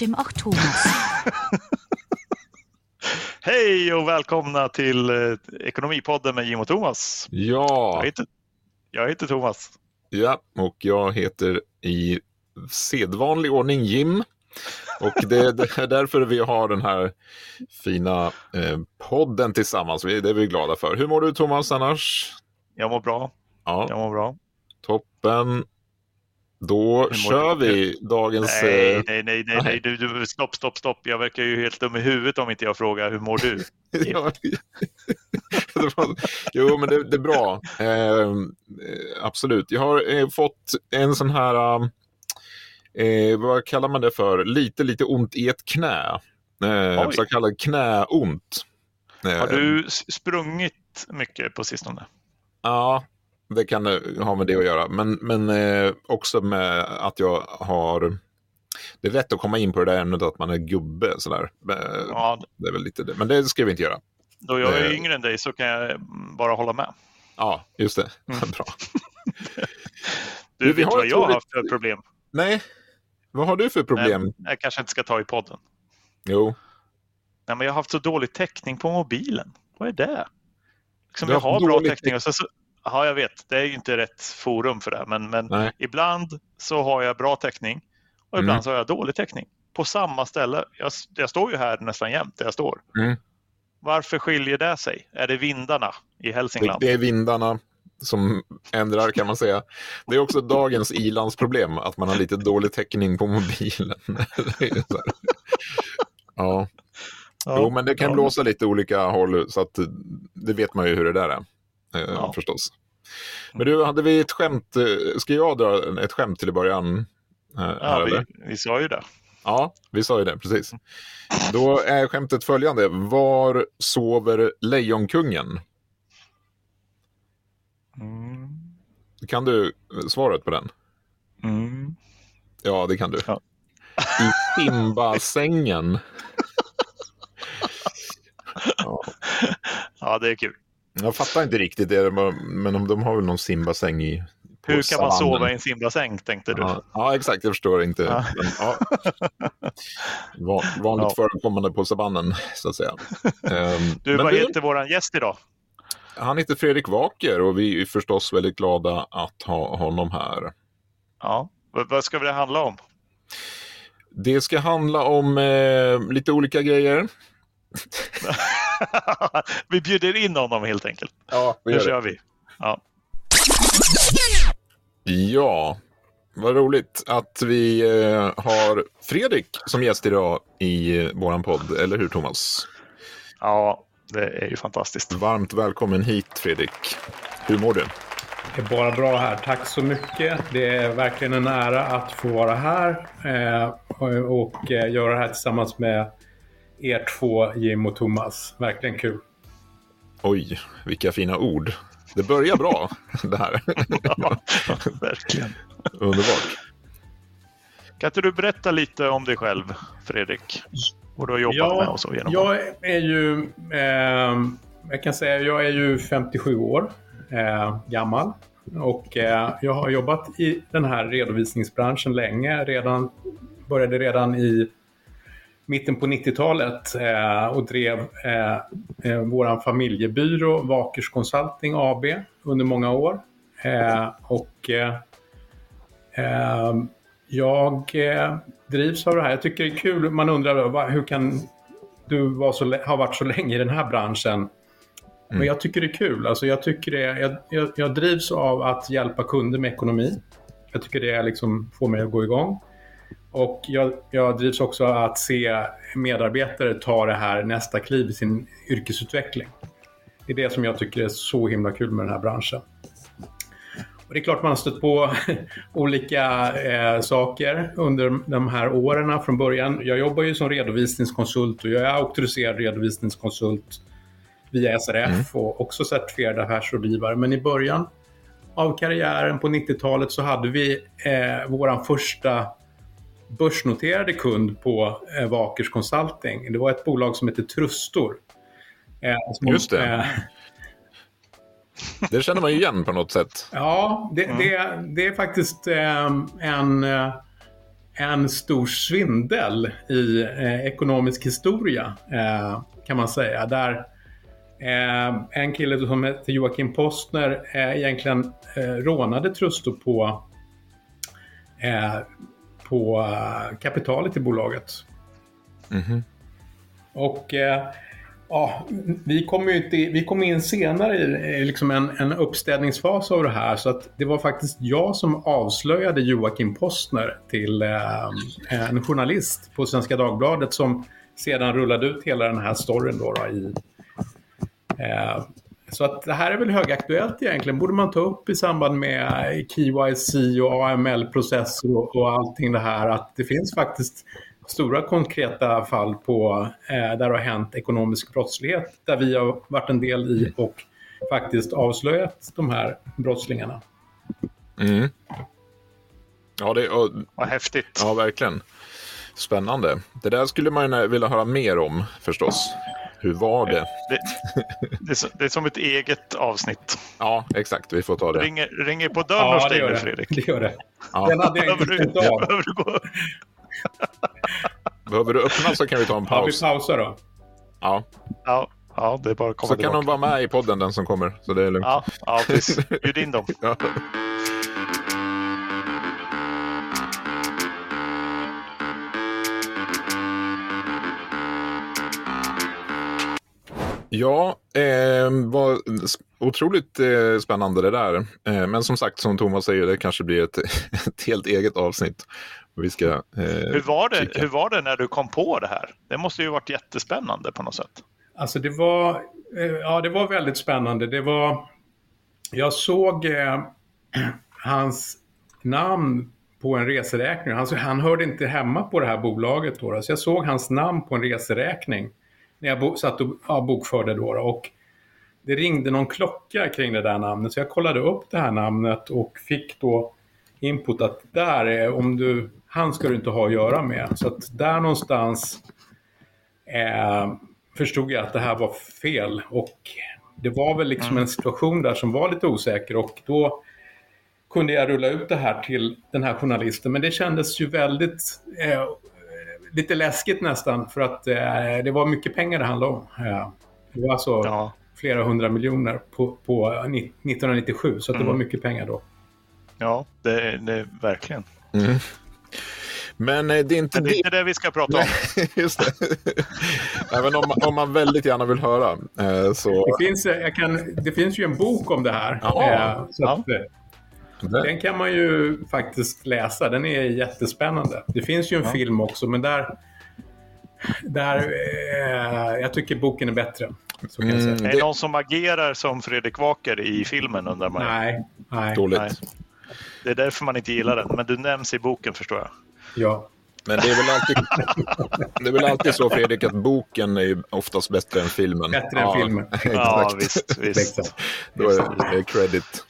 Jim och Thomas. Hej och välkomna till eh, Ekonomipodden med Jim och Thomas. Ja. Jag heter, jag heter Thomas. Ja, och jag heter i sedvanlig ordning Jim. Och det, det, är därför vi har den här fina eh, podden tillsammans. Det är vi glada för. Hur mår du Thomas annars? Jag mår bra. Ja. Jag mår bra. Toppen. Då kör vi dagens... Nej, nej, nej, nej, nej. Du, du, stopp, stopp, stopp. Jag verkar ju helt dum i huvudet om inte jag frågar hur mår du? jo, men det, det är bra. Eh, absolut. Jag har eh, fått en sån här, eh, vad kallar man det för, lite, lite ont i ett knä. Eh, så kallad knäont. har du sprungit mycket på sistone? Ja, det kan ha med det att göra. Men, men eh, också med att jag har... Det är lätt att komma in på det där ämnet att man är gubbe. Sådär. Ja. Det är väl lite det. Men det ska vi inte göra. Då jag är yngre än dig så kan jag bara hålla med. Ja, just det. Mm. Bra. du, vet vad jag har haft för problem? Nej, vad har du för problem? Nej, jag kanske inte ska ta i podden. Jo. Nej, men jag har haft så dålig täckning på mobilen. Vad är det? Liksom, jag har bra täckning och så, så Ja, jag vet. Det är ju inte rätt forum för det. Men, men ibland så har jag bra täckning och ibland mm. så har jag dålig täckning. På samma ställe. Jag, jag står ju här nästan jämt där jag står. Mm. Varför skiljer det sig? Är det vindarna i Hälsingland? Det, det är vindarna som ändrar kan man säga. Det är också dagens ilandsproblem att man har lite dålig täckning på mobilen. ja. Ja, jo, men det kan ja. blåsa lite olika håll så att det vet man ju hur det där är. Eh, ja. förstås. Men du, hade vi ett skämt? Eh, ska jag dra ett skämt till i början? Eh, här, ja, vi, vi, sa ju det. Ja, vi sa ju det, precis. Då är skämtet följande. Var sover Lejonkungen? Mm. Kan du svaret på den? Mm. Ja, det kan du. Ja. I Simba-sängen. ja. ja, det är kul. Jag fattar inte riktigt det, men de har väl någon simbassäng i Hur kan man sova i en simbassäng, tänkte du? Ja, ja exakt. Jag förstår inte. Ja. Men, ja. Vanligt ja. förekommande på savannen, så att säga. Um, du, vad du, heter vår gäst idag? Han heter Fredrik Waker och vi är förstås väldigt glada att ha honom här. Ja, vad ska det handla om? Det ska handla om eh, lite olika grejer. vi bjuder in honom helt enkelt. Ja, vi Nu kör vi. Ja. ja, vad roligt att vi eh, har Fredrik som gäst idag i eh, vår podd. Eller hur Thomas? Ja, det är ju fantastiskt. Varmt välkommen hit Fredrik. Hur mår du? Det är bara bra här. Tack så mycket. Det är verkligen en ära att få vara här eh, och, göra det här tillsammans med er två, Jim och Thomas. Verkligen kul. Oj, vilka fina ord. Det börjar bra, det här. Ja, verkligen. Underbart. Kan inte du berätta lite om dig själv, Fredrik? Vad du har jobbat ja, med och så genom Jag är ju, eh, jag kan säga, jag är ju 57 år eh, gammal. Och eh, jag har jobbat i den här redovisningsbranschen länge. Redan, började redan i mitten på 90-talet eh, och drev eh, eh, vår familjebyrå Vakers Consulting AB under många år. Eh, och eh, eh, jag drivs av det här. Jag tycker det är kul. Man undrar hur kan du var så, ha varit så länge i den här branschen? Mm. Men jag tycker det är kul. Alltså jag, tycker det, jag, jag, jag drivs av att hjälpa kunder med ekonomi. Jag tycker det liksom får mig att gå igång. Och jag, jag drivs också att se medarbetare ta det här nästa kliv i sin yrkesutveckling. Det är det som jag tycker är så himla kul med den här branschen. Och det är klart man har stött på olika eh, saker under de här åren från början. Jag jobbar ju som redovisningskonsult och jag är auktoriserad redovisningskonsult via SRF mm. och också certifierad affärsrådgivare. Men i början av karriären på 90-talet så hade vi eh, vår första börsnoterade kund på eh, Vakers Consulting. Det var ett bolag som heter Trustor. Eh, som, Just det. Eh, det känner man ju igen på något sätt. Ja, det, mm. det, det är faktiskt eh, en, en stor svindel i ekonomisk historia kan man säga. Där eh, en kille som heter Joakim Postner eh, egentligen eh, rånade Trusto på, eh, på kapitalet i bolaget. Mm -hmm. Och Ja, vi kom, ut i, vi kom in senare i liksom en, en uppstädningsfas av det här så att det var faktiskt jag som avslöjade Joakim Postner till eh, en journalist på Svenska Dagbladet som sedan rullade ut hela den här storyn då, då i, eh, så att det här är väl högaktuellt egentligen. Borde man ta upp i samband med KYC och AML-processer och, och allting det här att det finns faktiskt stora konkreta fall på eh, där det har hänt ekonomisk brottslighet där vi har varit en del i och faktiskt avslöjat de här brottslingarna. Mm. Ja, det, och, Vad häftigt. Ja, verkligen. Spännande. Det där skulle man vilja höra mer om förstås. Hur var det? Det, det, det är som ett eget avsnitt. Ja, exakt. Vi får ta det. Ringer, ringer på dörren ja, hos dig nu, Fredrik? det gör det. Ja. Den hade jag inte stängt av. Behöver du gå, Behöver du öppna så kan vi ta en paus. Ja, vi pausar då. Ja. Ja, ja det är bara att komma Så tillbaka. kan de vara med i podden, den som kommer. Så det är lugnt. Ja, ja precis. Bjud in dem. ja. Ja, eh, var otroligt eh, spännande det där. Eh, men som sagt, som Thomas säger, det kanske blir ett, ett helt eget avsnitt. Vi ska, eh, hur, var det, hur var det när du kom på det här? Det måste ju varit jättespännande på något sätt. Alltså det var, eh, ja, det var väldigt spännande. Det var, jag såg eh, hans namn på en reseräkning. Han, han hörde inte hemma på det här bolaget. Då, så jag såg hans namn på en reseräkning när jag bo, satt och ja, bokförde. Då, och det ringde någon klocka kring det där namnet så jag kollade upp det här namnet och fick då input att där är, om du, han ska du inte ha att göra med. Så att där någonstans eh, förstod jag att det här var fel och det var väl liksom mm. en situation där som var lite osäker och då kunde jag rulla ut det här till den här journalisten. Men det kändes ju väldigt, eh, lite läskigt nästan för att eh, det var mycket pengar det handlade om. Eh, det var alltså ja. flera hundra miljoner på, på 1997 så mm. det var mycket pengar då. Ja, det, det verkligen. Mm. Men eh, det är inte det, är inte det vi ska prata om. Just det. Även om, om man väldigt gärna vill höra. Eh, så... det, finns, jag kan, det finns ju en bok om det här. Ja. Så att, ja. Den kan man ju faktiskt läsa. Den är jättespännande. Det finns ju en ja. film också, men där... där eh, jag tycker boken är bättre. Mm, är det någon som agerar som Fredrik Waker i filmen undrar man? Nej. nej. Dåligt. Nej. Det är därför man inte gillar den, men du nämns i boken förstår jag. Ja. Men det är, väl alltid, det är väl alltid så Fredrik att boken är oftast bättre än filmen. Bättre ja, än filmen. Ja, visst. visst. Då är det credit.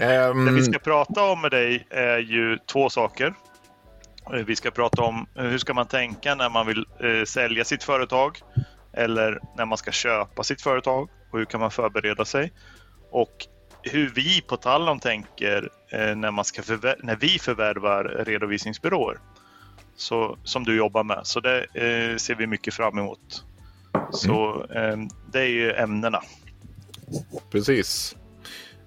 Um... Det vi ska prata om med dig är ju två saker. Vi ska prata om hur ska man tänka när man vill eh, sälja sitt företag eller när man ska köpa sitt företag och hur kan man förbereda sig? Och hur vi på Tallon tänker eh, när, man ska när vi förvärvar redovisningsbyråer. Så, som du jobbar med. Så det eh, ser vi mycket fram emot. Så eh, det är ju ämnena. Precis.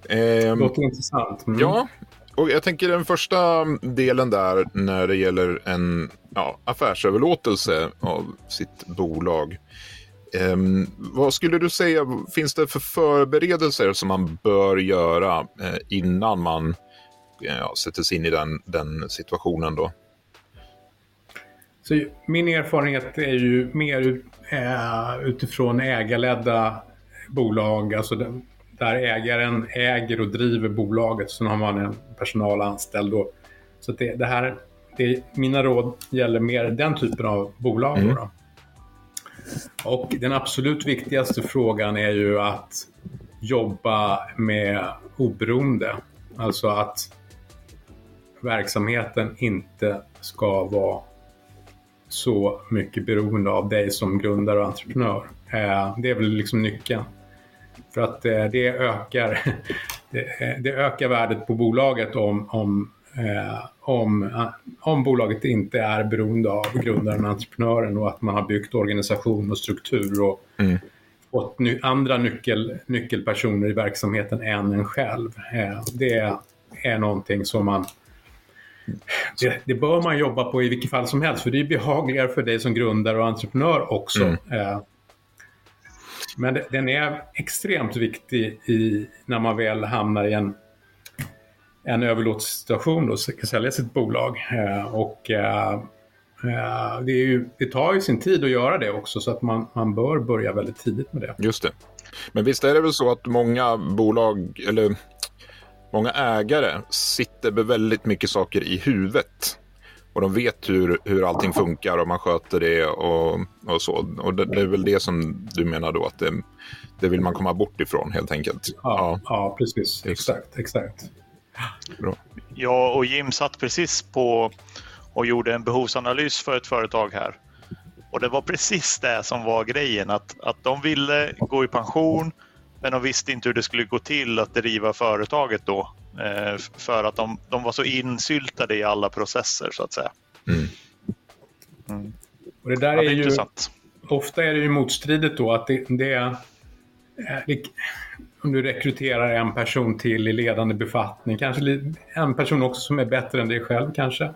Det låter intressant. Mm. Ja, och jag tänker den första delen där när det gäller en ja, affärsöverlåtelse av sitt bolag. Um, vad skulle du säga, finns det för förberedelser som man bör göra uh, innan man uh, sätter sig in i den, den situationen då? Så min erfarenhet är ju mer uh, utifrån ägarledda bolag, alltså den, där ägaren äger och driver bolaget, så har man en personal anställd. Då. Så det, det här, det, mina råd gäller mer den typen av bolag. Mm. Och den absolut viktigaste frågan är ju att jobba med oberoende. Alltså att verksamheten inte ska vara så mycket beroende av dig som grundare och entreprenör. Eh, det är väl liksom nyckeln. För att eh, det ökar, det ökar värdet på bolaget om, om eh, om, om bolaget inte är beroende av grundaren och entreprenören och att man har byggt organisation och struktur och mm. fått ny, andra nyckel, nyckelpersoner i verksamheten än en själv. Eh, det är någonting som man det, det, bör man jobba på i vilket fall som helst för det är behagligare för dig som grundare och entreprenör också. Mm. Men den är extremt viktig i, när man väl hamnar i en, en överlåtelsesituation och ska sälja sitt bolag. Eh, och eh, eh, det, ju, det, tar ju sin tid att göra det också så att man, man bör börja väldigt tidigt med det. Just det. Men visst är det väl så att många bolag, eller många ägare sitter med väldigt mycket saker i huvudet. Och de vet hur, hur allting funkar och man sköter det och, och så. Och det, det, är väl det som du menar då att det, det vill man komma bort ifrån helt enkelt. Ja, ja. ja precis. Exakt, exakt. Bra. Jag och Jim satt precis på och gjorde en behovsanalys för ett företag här. Och det var precis det som var grejen, att, att de ville gå i pension men de visste inte hur det skulle gå till att driva företaget då. Eh, för att de, de var så insyltade i alla processer så att säga. Mm. Mm. Och det där ja, är, är ju, intressant. Ofta är det ju motstridigt då att det, det är om du rekryterar en person till i ledande befattning, kanske en person också som är bättre än dig själv kanske.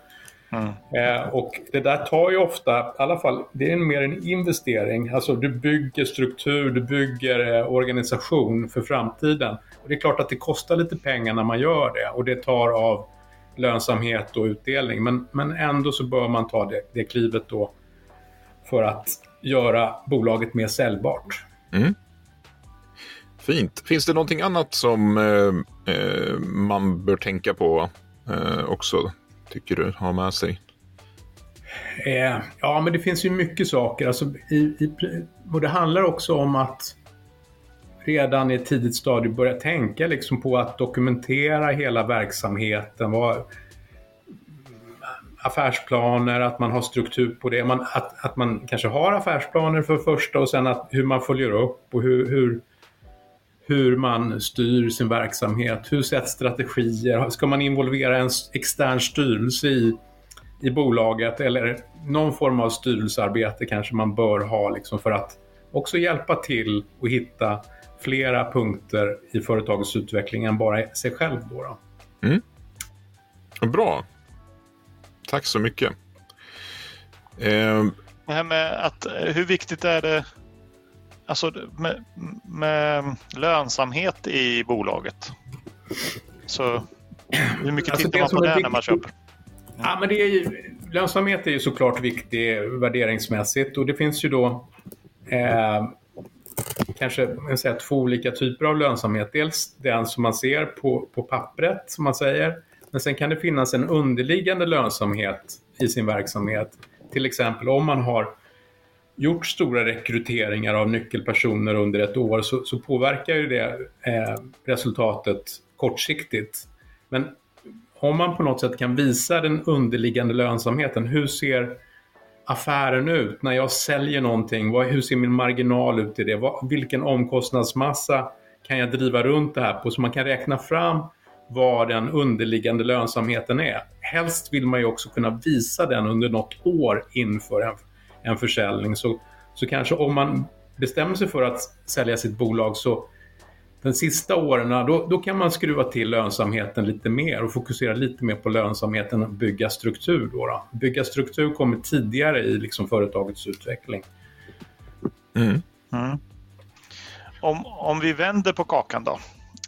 Mm. Eh, och det där tar ju ofta, i alla fall, det är mer en investering. Alltså du bygger struktur, du bygger eh, organisation för framtiden. Och det är klart att det kostar lite pengar när man gör det och det tar av lönsamhet och utdelning. Men, men ändå så bör man ta det, det klivet då för att göra bolaget mer säljbart. Mm. Fint. Finns det någonting annat som eh, eh man bör tänka på eh, också tycker du har med sig? Eh, ja, men det finns ju mycket saker. Alltså, i, i, och det handlar också om att redan i ett tidigt stadium börja tänka liksom på att dokumentera hela verksamheten. Vad, affärsplaner, att man har struktur på det. Man, att, att man kanske har affärsplaner för första och sen att, hur man följer upp och hur, hur hur man styr sin verksamhet, hur sätts strategier, ska man involvera en extern styrelse i, i bolaget eller någon form av styrelsearbete kanske man bör ha liksom för att också hjälpa till och hitta flera punkter i företagets utveckling än bara sig själv. Då, då. Mm. Bra. Tack så mycket. Eh... Det här med att, hur viktigt är det alltså med, med lönsamhet i bolaget. Så hur mycket alltså, tittar man på det när man köper? Ja, men det är ju, lönsamhet är ju såklart viktig värderingsmässigt och det finns ju då eh, kanske säga, två olika typer av lönsamhet. Dels den som man ser på, på pappret, som man säger. Men sen kan det finnas en underliggande lönsamhet i sin verksamhet. Till exempel om man har gjort stora rekryteringar av nyckelpersoner under ett år så, så påverkar ju det eh, resultatet kortsiktigt. Men om man på något sätt kan visa den underliggande lönsamheten, hur ser affären ut när jag säljer någonting? Vad, hur ser min marginal ut i det? Vad, vilken omkostnadsmassa kan jag driva runt det här på? Så man kan räkna fram vad den underliggande lönsamheten är. Helst vill man ju också kunna visa den under något år inför en en försäljning så, så kanske om man bestämmer sig för att sälja sitt bolag så de sista åren då, då kan man skruva till lönsamheten lite mer och fokusera lite mer på lönsamheten och bygga struktur. Då, då. Bygga struktur kommer tidigare i liksom företagets utveckling. Mm. Mm. Om, om vi vänder på kakan då.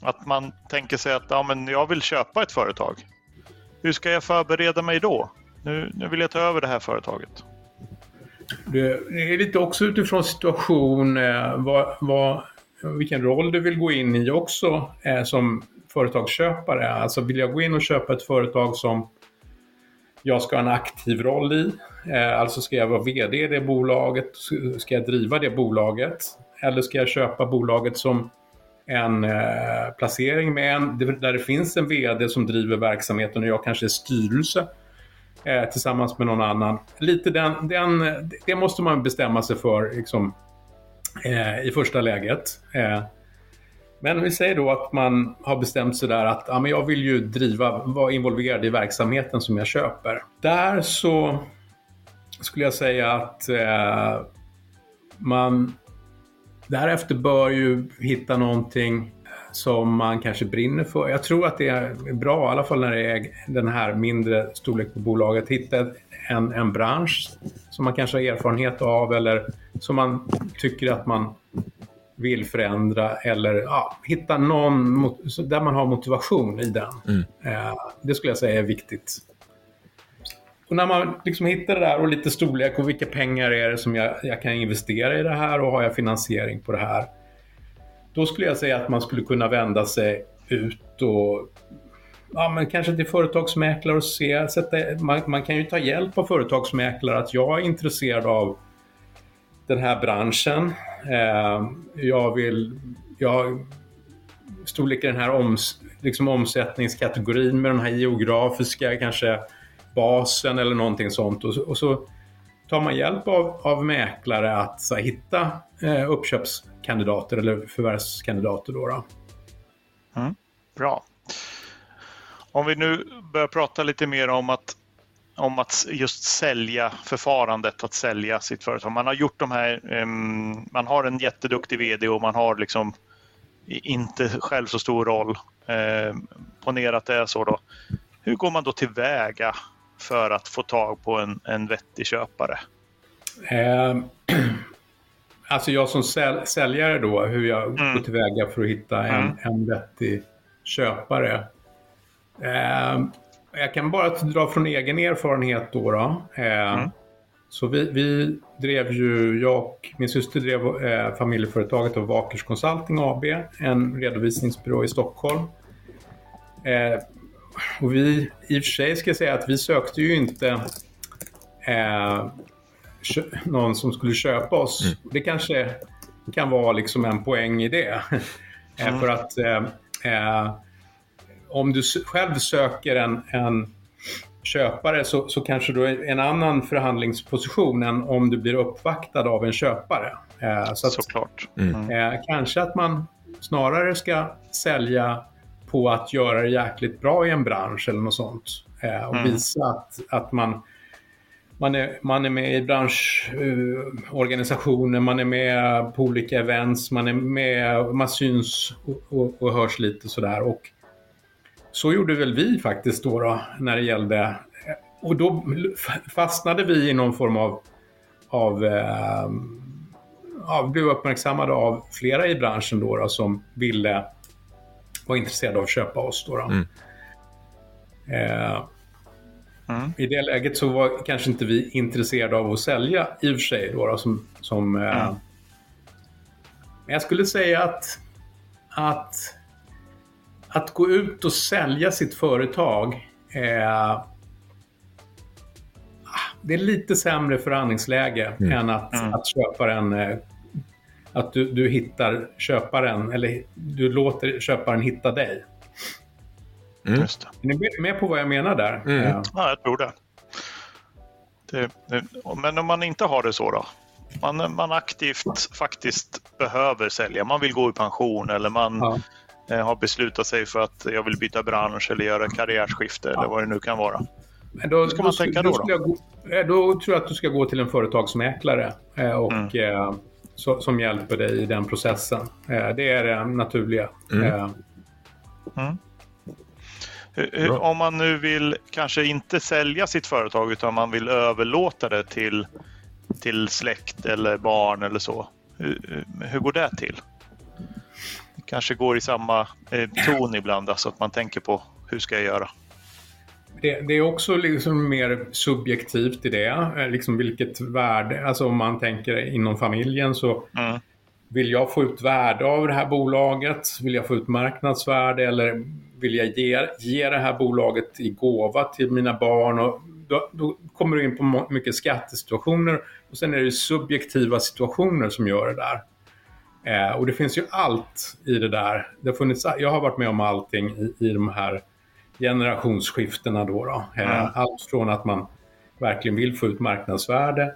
Att man tänker sig att ja, men jag vill köpa ett företag. Hur ska jag förbereda mig då? Nu, nu vill jag ta över det här företaget. Det är lite också utifrån situation, eh, vad, vad, vilken roll du vill gå in i också eh, som företagsköpare. Alltså vill jag gå in och köpa ett företag som jag ska ha en aktiv roll i. Eh, alltså ska jag vara VD i det bolaget? Ska jag driva det bolaget? Eller ska jag köpa bolaget som en placering med en, där det finns en VD som driver verksamheten och jag kanske är styrelse eh, tillsammans med någon annan. Lite den, den, det måste man bestämma sig för liksom, eh, i första läget. Eh, Men vi säger då att man har bestämt sig där att ja, men jag vill ju driva, vara involverad i verksamheten som jag köper. Där så skulle jag säga att eh, man därefter bör ju hitta någonting som man kanske brinner för. Jag tror att det är bra, i alla fall när det är den här mindre storlek på bolaget, hitta en, en bransch som man kanske har erfarenhet av eller som man tycker att man vill förändra eller ja, hitta någon där man har motivation i den. Mm. Eh, det skulle jag säga är viktigt. Och när man liksom hittar det där och lite storlek och vilka pengar är det som jag, jag kan investera i det här och har jag finansiering på det här. Då skulle jag säga att man skulle kunna vända sig ut och ja, men kanske till företagsmäklare och se. Sätta, man, man kan ju ta hjälp av företagsmäklare att jag är intresserad av den här branschen. Eh, jag vill, jag storlek i den här oms, liksom omsättningskategorin med den här geografiska kanske basen eller någonting sånt. Och, och så tar man hjälp av, av mäklare att så, hitta eh, uppköpskandidater eller förvärvskandidater. Då, då. Mm, bra. Om vi nu börjar prata lite mer om att, om att just sälja förfarandet, att sälja sitt företag. Man har gjort de här, um, man har en jätteduktig VD och man har liksom inte själv så stor roll. Eh, ponera att det är så då. Hur går man då tillväga för att få tag på en, en vettig köpare? Eh, alltså jag som säl säljare då, hur jag mm. går tillväga för att hitta en, mm. en vettig köpare. Eh, jag kan bara dra från egen erfarenhet då. då. Eh, mm. Så vi, vi, drev ju, jag och min syster drev eh, familjeföretaget av Vakers Consulting AB, en redovisningsbyrå i Stockholm. Eh, och vi, i och för sig ska jag säga att vi sökte ju inte eh, någon som skulle köpa oss. Mm. Det kanske kan vara liksom en poäng i det. Mm. För att eh, eh, om du själv söker en, en köpare så, så kanske du är en annan förhandlingsposition än om du blir uppvaktad av en köpare. Eh, så att, Såklart. Mm. Eh, kanske att man snarare ska sälja på att göra det jäkligt bra i en bransch eller något sånt. Eh, och mm. visa att, att man, man, är, man är med i branschorganisationer, man är med på olika events, man är med, man syns och, och, och hörs lite sådär. Och så gjorde väl vi faktiskt då, då när det gällde och då fastnade vi i någon form av, av eh, ja, blev uppmärksammade av flera i branschen då, då som ville var intresserade av att köpa oss. Då, då. Mm. Eh, mm. I det läget så var kanske inte vi intresserade av att sälja i och för sig. Då, då som, som, eh, mm. Men jag skulle säga att, att, att gå ut och sälja sitt företag eh, det är lite sämre förhandlingsläge mm. än att, mm. att köparen eh, att du, du hittar köparen, eller du låter köparen hitta dig. Mm. Just det. Är ni med på vad jag menar där? Mm. Ja, jag tror det. Det, det. Men om man inte har det så då? Man, man aktivt faktiskt behöver sälja. Man vill gå i pension eller man ja. Eh, har beslutat sig för att jag vill byta bransch eller göra karriärskifte ja. eller vad det nu kan vara. Men då, Hur ska man då, tänka då? Då? Gå, eh, då, tror jag att du ska gå till en företagsmäklare eh, och mm som hjälper dig i den processen. Eh, det är det naturliga. Mm. Eh, mm. Om man nu vill kanske inte sälja sitt företag utan man vill överlåta det till, till släkt eller barn eller så. Hur, hur går det till? Det kanske går i samma eh, ton ibland, alltså att man tänker på hur ska jag göra? Det, det, är också liksom mer subjektivt i det. Eh, liksom vilket värde, alltså om man tänker inom familjen så mm. vill jag få ut värde av det här bolaget? Vill jag få ut marknadsvärde eller vill jag ge, ge det här bolaget i gåva till mina barn? Och då, då kommer du in på mycket skattesituationer och sen är det subjektiva situationer som gör det där. Eh, och det finns ju allt i det där. Det har funnits, jag har varit med om allting i, i de här generationsskiftena. Då, då. Mm. Allt från att man verkligen vill få ut marknadsvärde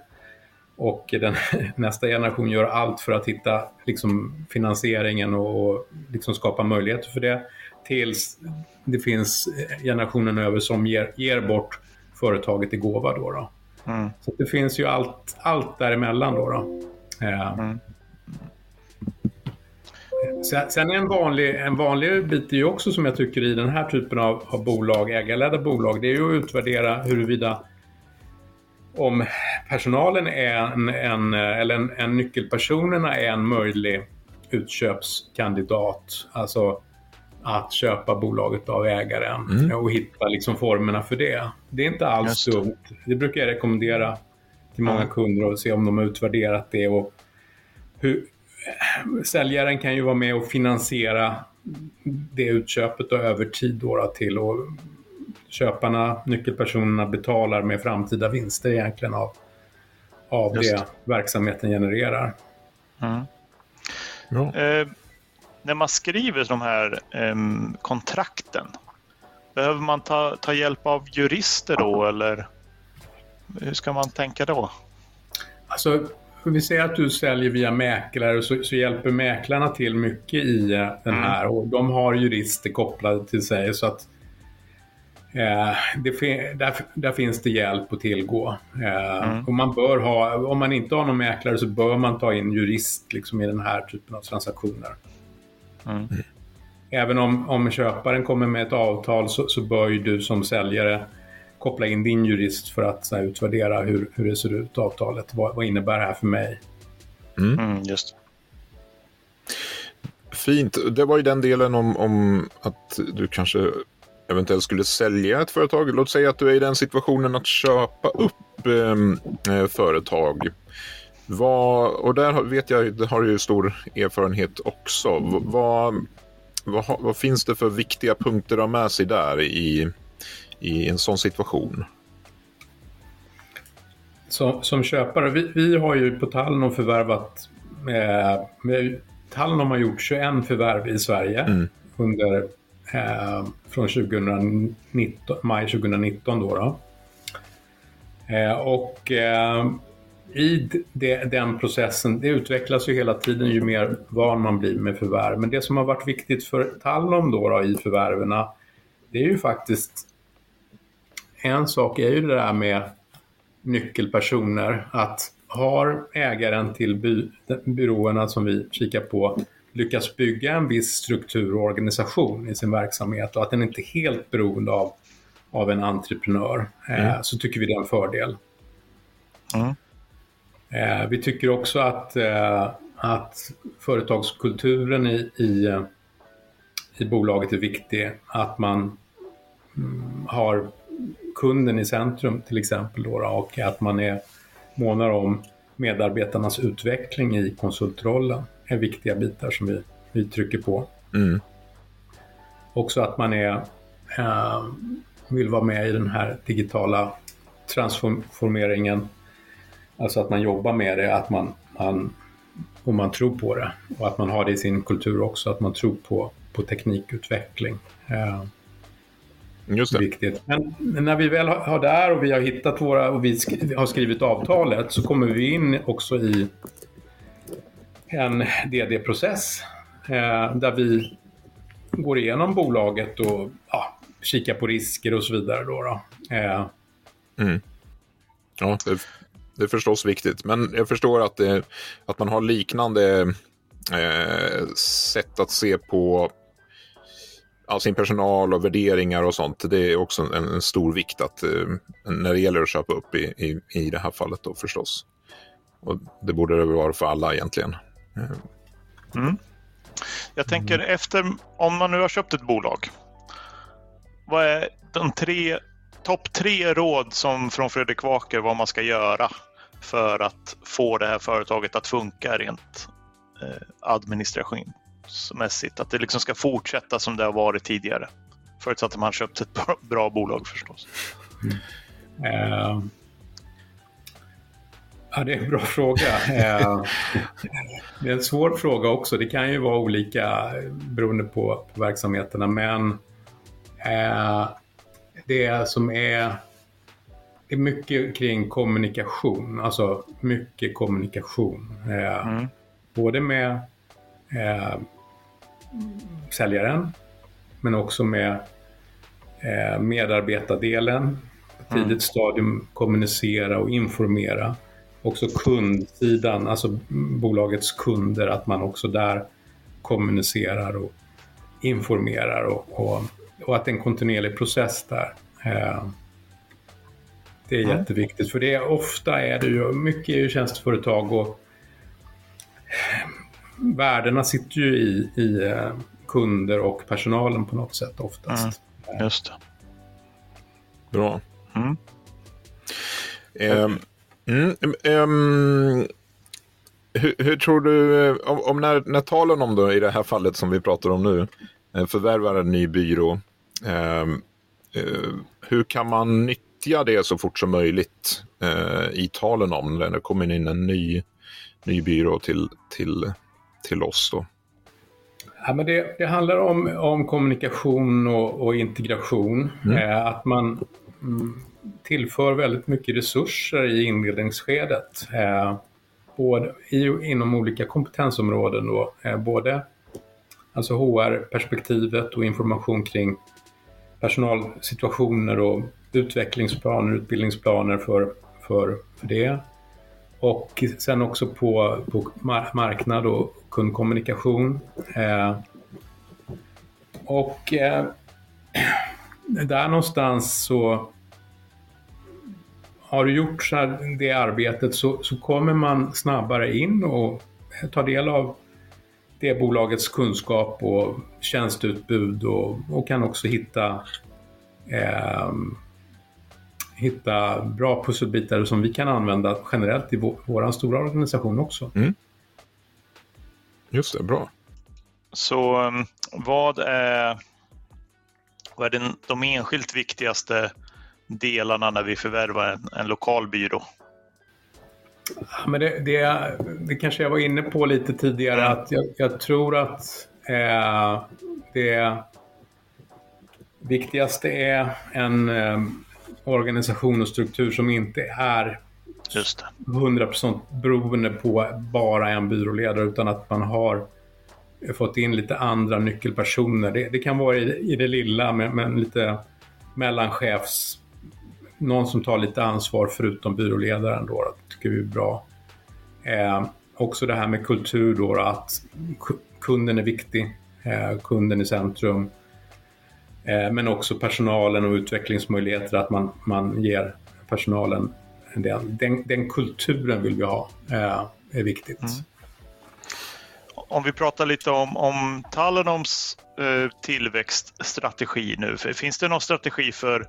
och den, nästa generation gör allt för att hitta liksom, finansieringen och, och liksom skapa möjligheter för det tills det finns generationen över som ger, ger bort företaget i gåva. Då, då. Mm. Så det finns ju allt, allt däremellan. Då, då. Eh. Mm. Sen en vanlig, en vanlig bit är ju också som jag tycker i den här typen av, av bolag, ägarledda bolag, det är ju att utvärdera huruvida om personalen är en, en eller en, en nyckelpersonerna är en möjlig utköpskandidat. Alltså att köpa bolaget av ägaren mm. och hitta liksom formerna för det. Det är inte alls dumt. Det brukar jag rekommendera till många mm. kunder och se om de har utvärderat det. Och hur, säljaren kan ju vara med och finansiera det utköpet och över tid då till och köparna, nyckelpersonerna betalar med framtida vinster egentligen av, av det verksamheten genererar. Mm. Ja. Eh, när man skriver de här eh, kontrakten, behöver man ta, ta hjälp av jurister då eller hur ska man tänka då? Alltså, vi säger att du säljer via mäklare så, så hjälper mäklarna till mycket i eh, den mm. här och de har jurister kopplade till sig så att eh, det, där, där, finns det hjälp att tillgå. Eh, mm. och man bör ha, om man inte har någon mäklare så bör man ta in jurist liksom, i den här typen av transaktioner. Mm. Även om, om köparen kommer med ett avtal så, så bör ju du som säljare koppla in din jurist för att här, utvärdera hur, hur det ser ut, avtalet. Vad, vad innebär det här för mig? Mm. Mm, just Fint. Det var ju den delen om, om att du kanske eventuellt skulle sälja ett företag. Låt säga att du är i den situationen att köpa upp ehm, eh, företag. Vad, och där vet jag, det har ju stor erfarenhet också. Vad, vad, vad, finns det för viktiga punkter att ha med sig där i, i en sån situation? Som, som köpare, vi, vi har ju på Tallinn förvärvat, med, Tallinn har gjort 21 förvärv i Sverige mm. under, eh, från 2019, maj 2019. Då, då. Eh, och eh, i det, den processen, det utvecklas ju hela tiden ju mer van man blir med förvärv. Men det som har varit viktigt för Tallon då, då i förvärven, det är ju faktiskt en sak är ju det där med nyckelpersoner. Att har ägaren till by, byråerna som vi kikar på lyckats bygga en viss struktur och organisation i sin verksamhet och att den inte är helt beroende av, av en entreprenör eh, mm. eh, så tycker vi det är en fördel. Mm. Eh, vi tycker också att, eh, att företagskulturen i, i, i bolaget är viktig. Att man mm, har kunden i centrum till exempel då, och att man är månar om medarbetarnas utveckling i konsultrollen är viktiga bitar som vi, vi trycker på. Mm. Också att man är, äh, vill vara med i den här digitala transformeringen Alltså att man jobbar med det, att man, man, och man tror på det. Och att man har det i sin kultur också, att man tror på, på teknikutveckling. Eh. Viktigt. Men när vi väl har där och vi har hittat våra och vi har skrivit avtalet så kommer vi in också i en DD-process eh, där vi går igenom bolaget och ja, kikar på risker och så vidare. Då, då. Eh. Mm. Ja, det det är förstås viktigt. Men jag förstår att, det, att man har liknande eh, sätt att se på all sin personal och värderingar och sånt. Det är också en, en stor vikt att, eh, när det gäller att köpa upp i, i, i det här fallet då förstås. Och det borde det vara för alla egentligen. Mm. mm. Jag tänker mm. efter, om man nu har köpt ett bolag. Vad är de tre topp tre råd som från Fredrik Waker vad man ska göra för att få det här företaget att funka rent eh, administrationsmässigt. Att det liksom ska fortsätta som det har varit tidigare. Förutsatt att man köpt ett bra, bra bolag förstås. Mm. Uh, ja, det är en bra fråga. Uh, det är en svår fråga också. Det kan ju vara olika beroende på, på verksamheterna. Men uh, det som är det är mycket kring kommunikation, alltså mycket kommunikation. Eh, mm. Både med eh, säljaren, men också med eh, medarbetardelen. Tidigt mm. stadium kommunicera och informera. Också kundsidan, alltså bolagets kunder, att man också där kommunicerar och informerar och, och, och att det är en kontinuerlig process där. Eh, det är mm. jätteviktigt för det är, ofta är det ju, mycket är ju tjänsteföretag och värdena sitter ju i, i eh, kunder och personalen på något sätt oftast. Mm. Just det. Bra. Mm. Um, um, hur, hur, tror du, om, om, när, när talen om då, i det här fallet som vi pratar om nu, eh, förvärvar en ny byrå, um, uh, hur kan man nyttja det så fort som möjligt eh, i talen om när det kommer in en ny, ny byrå till, till, till oss. Då. Ja, men det, det handlar om, om kommunikation och, och integration. Mm. Eh, att man mm, tillför väldigt mycket resurser i inledningsskedet. Eh, både i, inom olika kompetensområden. Då, eh, både alltså HR-perspektivet och information kring personalsituationer och utvecklingsplaner, utbildningsplaner för, för, för det. Och sen också på, på marknad och kundkommunikation. Eh, och eh, där någonstans så har du gjort så här, det arbetet så, så kommer man snabbare in och tar del av det bolagets kunskap och tjänsteutbud och, och kan också hitta eh, hitta bra pusselbitar som vi kan använda generellt i vår, stora organisation också. Mm. Just det, bra. Så um, vad är, vad är den, de enskilt viktigaste delarna när vi förvärvar en, en lokal byrå? Ja, men det, det, det, kanske jag var inne på lite tidigare, mm. att jag, jag tror att eh, det viktigaste är en eh, organisation och struktur som inte är Just det. 100% beroende på bara en byråledare utan att man har fått in lite andra nyckelpersoner. Det, det kan vara i, i, det lilla men, men lite mellanchefs, någon som tar lite ansvar förutom byråledaren då, det tycker vi är bra. Eh, också det här med kultur då, att kunden är viktig, eh, kunden i centrum. Eh, men också personalen och utvecklingsmöjligheter, att man, man ger personalen den, den, den kulturen vill vi ha, eh, är viktigt. Mm. Om vi pratar lite om, om Talenoms eh, tillväxtstrategi nu. Finns det någon strategi för,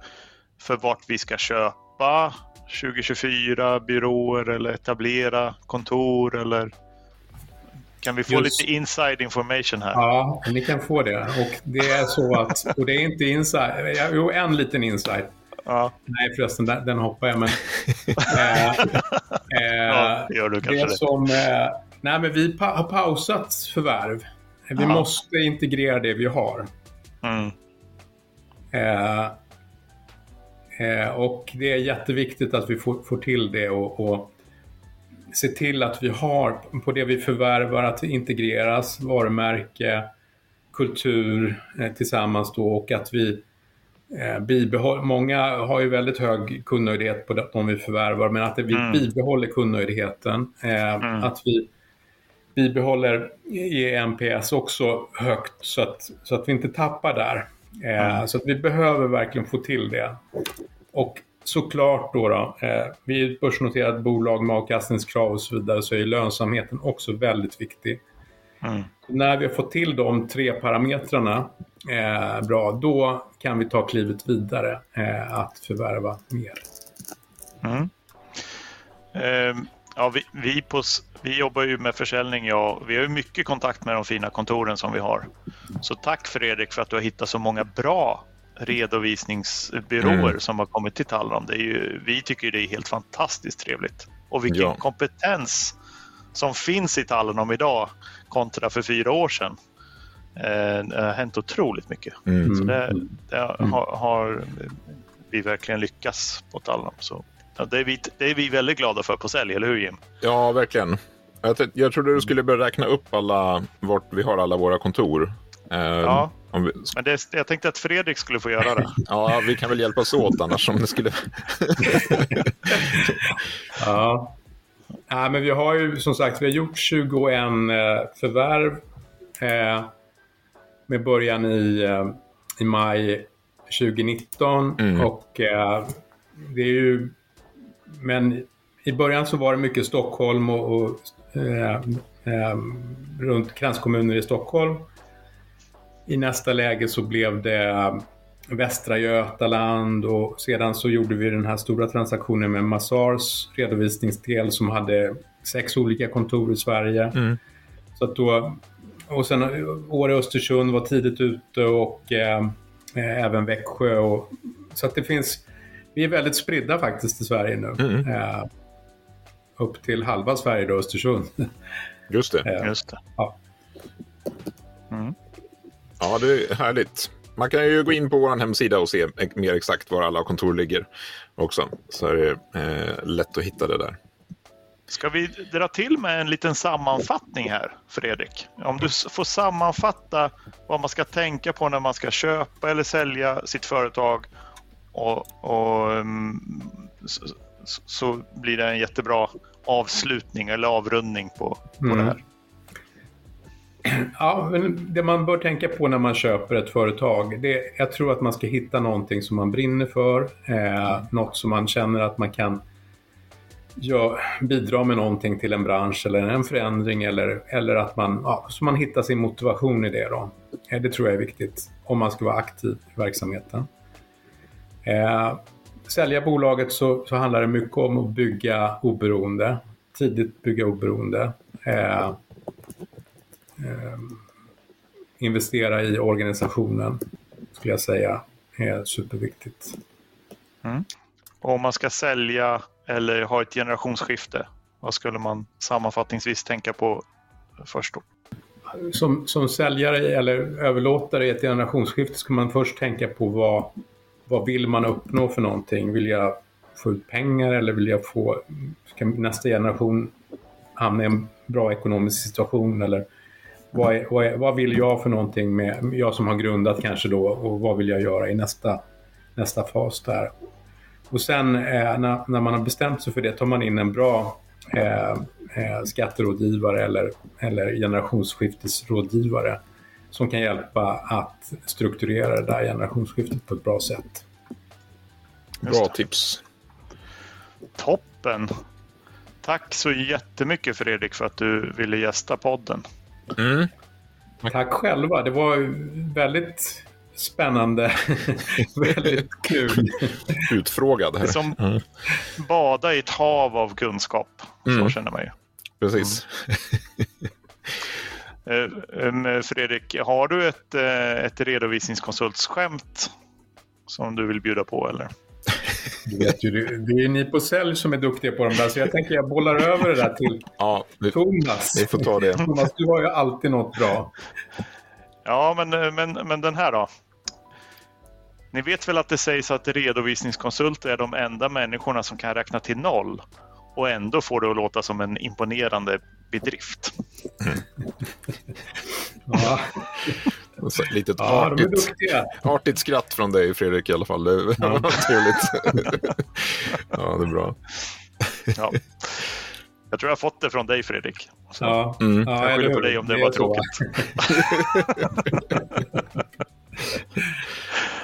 för vart vi ska köpa 2024, byråer eller etablera kontor eller kan vi få Just. lite inside information här? Ja, ni kan få det. Och det är så att, och det är inte inside, jo en liten inside. Ja. Nej förresten, den, den hoppar jag men... äh, äh, ja, gör du kanske det. Som, äh, nej men vi pa har pausat förvärv. Vi Aha. måste integrera det vi har. Mm. och det är jätteviktigt att vi får, får till det och, och se till att vi har på det vi förvärvar att det integreras varumärke, kultur eh, tillsammans då och att vi eh, bibehåller, många har ju väldigt hög kundnöjdhet på de vi förvärvar men att vi mm. bibehåller kundnöjdheten. Eh, mm. Att vi bibehåller EMPS också högt så att, så att vi inte tappar där. Eh, mm. Så att vi behöver verkligen få till det. Och såklart då, då eh, vi är ett börsnoterat bolag med avkastningskrav och så vidare så är lönsamheten också väldigt viktig. Mm. När vi har fått till de tre parametrarna eh, bra, då kan vi ta klivet vidare eh, att förvärva mer. Mm. Eh, ja, vi, vi, på, vi jobbar ju med försäljning, ja. Vi har ju mycket kontakt med de fina kontoren som vi har. Så tack Fredrik för att du har hittat så många bra redovisningsbyråer mm. som har kommit till Talron. Det är ju, vi tycker det är helt fantastiskt trevligt. Och vilken ja. kompetens som finns i Talron idag kontra för fyra år sedan. Eh, det har hänt otroligt mycket. Mm. Så det, det har, har, vi verkligen lyckas på Tallam. Så ja, det, är vi, det är vi väldigt glada för på sälj, eller hur Jim? Ja, verkligen. Jag, jag trodde du skulle börja räkna upp alla, vart vi har alla våra kontor. Eh, ja, vi... men det, jag tänkte att Fredrik skulle få göra det. ja, vi kan väl hjälpas åt annars om det skulle... ja. ja, men vi har ju som sagt vi har gjort 21 eh, förvärv eh, med början i, eh, i maj 2019. Mm. Och eh, det är ju... Men i början så var det mycket Stockholm och, och eh, eh, runt kranskommuner i Stockholm. I nästa läge så blev det Västra Götaland och sedan så gjorde vi den här stora transaktionen med Massars redovisningsdel som hade sex olika kontor i Sverige. Mm. Så att då, och sen Åre och Östersund var tidigt ute och eh, även Växjö. Och, så att det finns, vi är väldigt spridda faktiskt i Sverige nu. Mm. Eh, upp till halva Sverige då, Östersund. Just det. Eh, Just det. Ja. Mm. Ja, det är härligt. Man kan ju gå in på vår hemsida och se mer exakt var alla kontor ligger också. Så är det eh, lätt att hitta det där. Ska vi dra till med en liten sammanfattning här, Fredrik? Om du får sammanfatta vad man ska tänka på när man ska köpa eller sälja sitt företag och, och mm, så, så, blir det en jättebra avslutning eller avrundning på, på mm. det här. Ja, men det man bör tänka på när man köper ett företag, det, jag tror att man ska hitta någonting som man brinner för, eh, något som man känner att man kan ja, bidra med någonting till en bransch eller en förändring eller, eller att man, ja, så man hittar sin motivation i det. Då. Eh, det tror jag är viktigt om man ska vara aktiv i verksamheten. Eh, sälja bolaget så, så handlar det mycket om att bygga oberoende, tidigt bygga oberoende. Eh, eh, investera i organisationen skulle jag säga är superviktigt. Mm. Och om man ska sälja eller ha ett generationsskifte, vad skulle man sammanfattningsvis tänka på först då? Som, som säljare eller överlåtare i ett generationsskifte ska man först tänka på vad, vad vill man uppnå för någonting? Vill jag få ut pengar eller vill jag få, ska nästa generation hamna i en bra ekonomisk situation eller vad, är, vad, är, vad, vill jag för någonting med, jag som har grundat kanske då och vad vill jag göra i nästa, nästa fas där? Och sen eh, när, när, man har bestämt sig för det tar man in en bra eh, eh, skatterådgivare eller, eller generationsskiftesrådgivare som kan hjälpa att strukturera det där generationsskiftet på ett bra sätt. Bra tips. Toppen. Tack så jättemycket Fredrik för att du ville gästa podden. Mm. Tack själva. Det var väldigt spännande. Väldigt kul. Utfrågad här. Som mm. bada i ett hav av kunskap. Så mm. känner man ju. Precis. Mm. Fredrik, har du ett, eh, ett redovisningskonsultsskämt som du vill bjuda på eller? Du vet ju, det är ni på sälj som är duktiga på de där, så jag tänker jag bollar över det där till ja, vi, Thomas. Vi får ta det. Thomas, du har ju alltid något bra. Ja, men, men, men den här då? Ni vet väl att det sägs att redovisningskonsulter är de enda människorna som kan räkna till noll och ändå får det att låta som en imponerande bedrift. ja. Litet ja, artigt, artigt skratt från dig Fredrik i alla fall. Det var ja. trevligt. ja, det är bra. Ja. Jag tror jag har fått det från dig Fredrik. Så ja. Mm. Jag skyller på dig om det, det var tråkigt.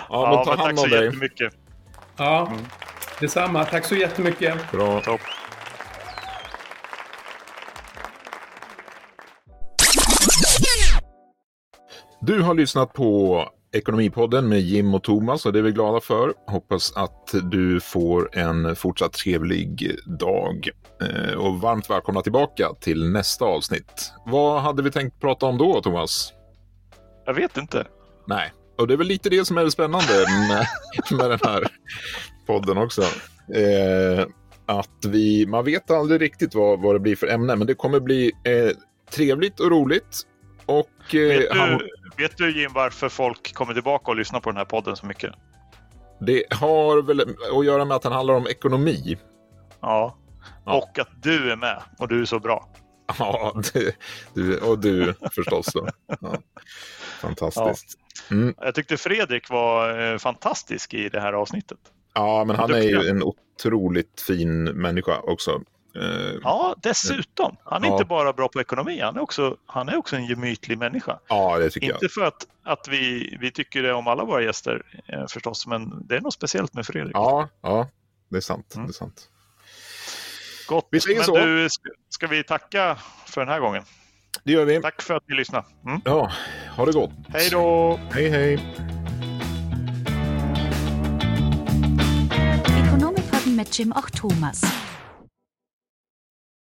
Ja, men ta men hand om dig. Tack så jättemycket. Ja, mm. detsamma. Tack så jättemycket. Bra. Topp. Du har lyssnat på Ekonomipodden med Jim och Thomas och det är vi glada för. Hoppas att du får en fortsatt trevlig dag. Eh, och varmt välkomna tillbaka till nästa avsnitt. Vad hade vi tänkt prata om då, Thomas? Jag vet inte. Nej, och det är väl lite det som är det spännande med, med den här podden också. Eh, att vi, man vet aldrig riktigt vad, vad det blir för ämne, men det kommer bli eh, trevligt och roligt. Och, eh, vet, du, han... vet du Jim varför folk kommer tillbaka och lyssnar på den här podden så mycket? Det har väl att göra med att den handlar om ekonomi. Ja, ja. och att du är med och du är så bra. Ja, du, och du förstås. Då. Ja. Fantastiskt. Ja. Mm. Jag tyckte Fredrik var eh, fantastisk i det här avsnittet. Ja, men han är ju en otroligt fin människa också. Eh, ja, dessutom. Han är ja. inte bara bra på ekonomi, han är också, han är också en gemytlig människa. Ja, det tycker inte jag. Inte för att, att vi, vi tycker det om alla våra gäster eh, förstås, men det är något speciellt med Fredrik. Ja, ja det är sant. Mm. Det är sant. Gott. Vi men så. du, ska vi tacka för den här gången? Det gör vi. Tack för att ni lyssnade. Mm. Ja, ha det gott. Hej då! Hej, hej. Ekonomipodden med Jim och Thomas.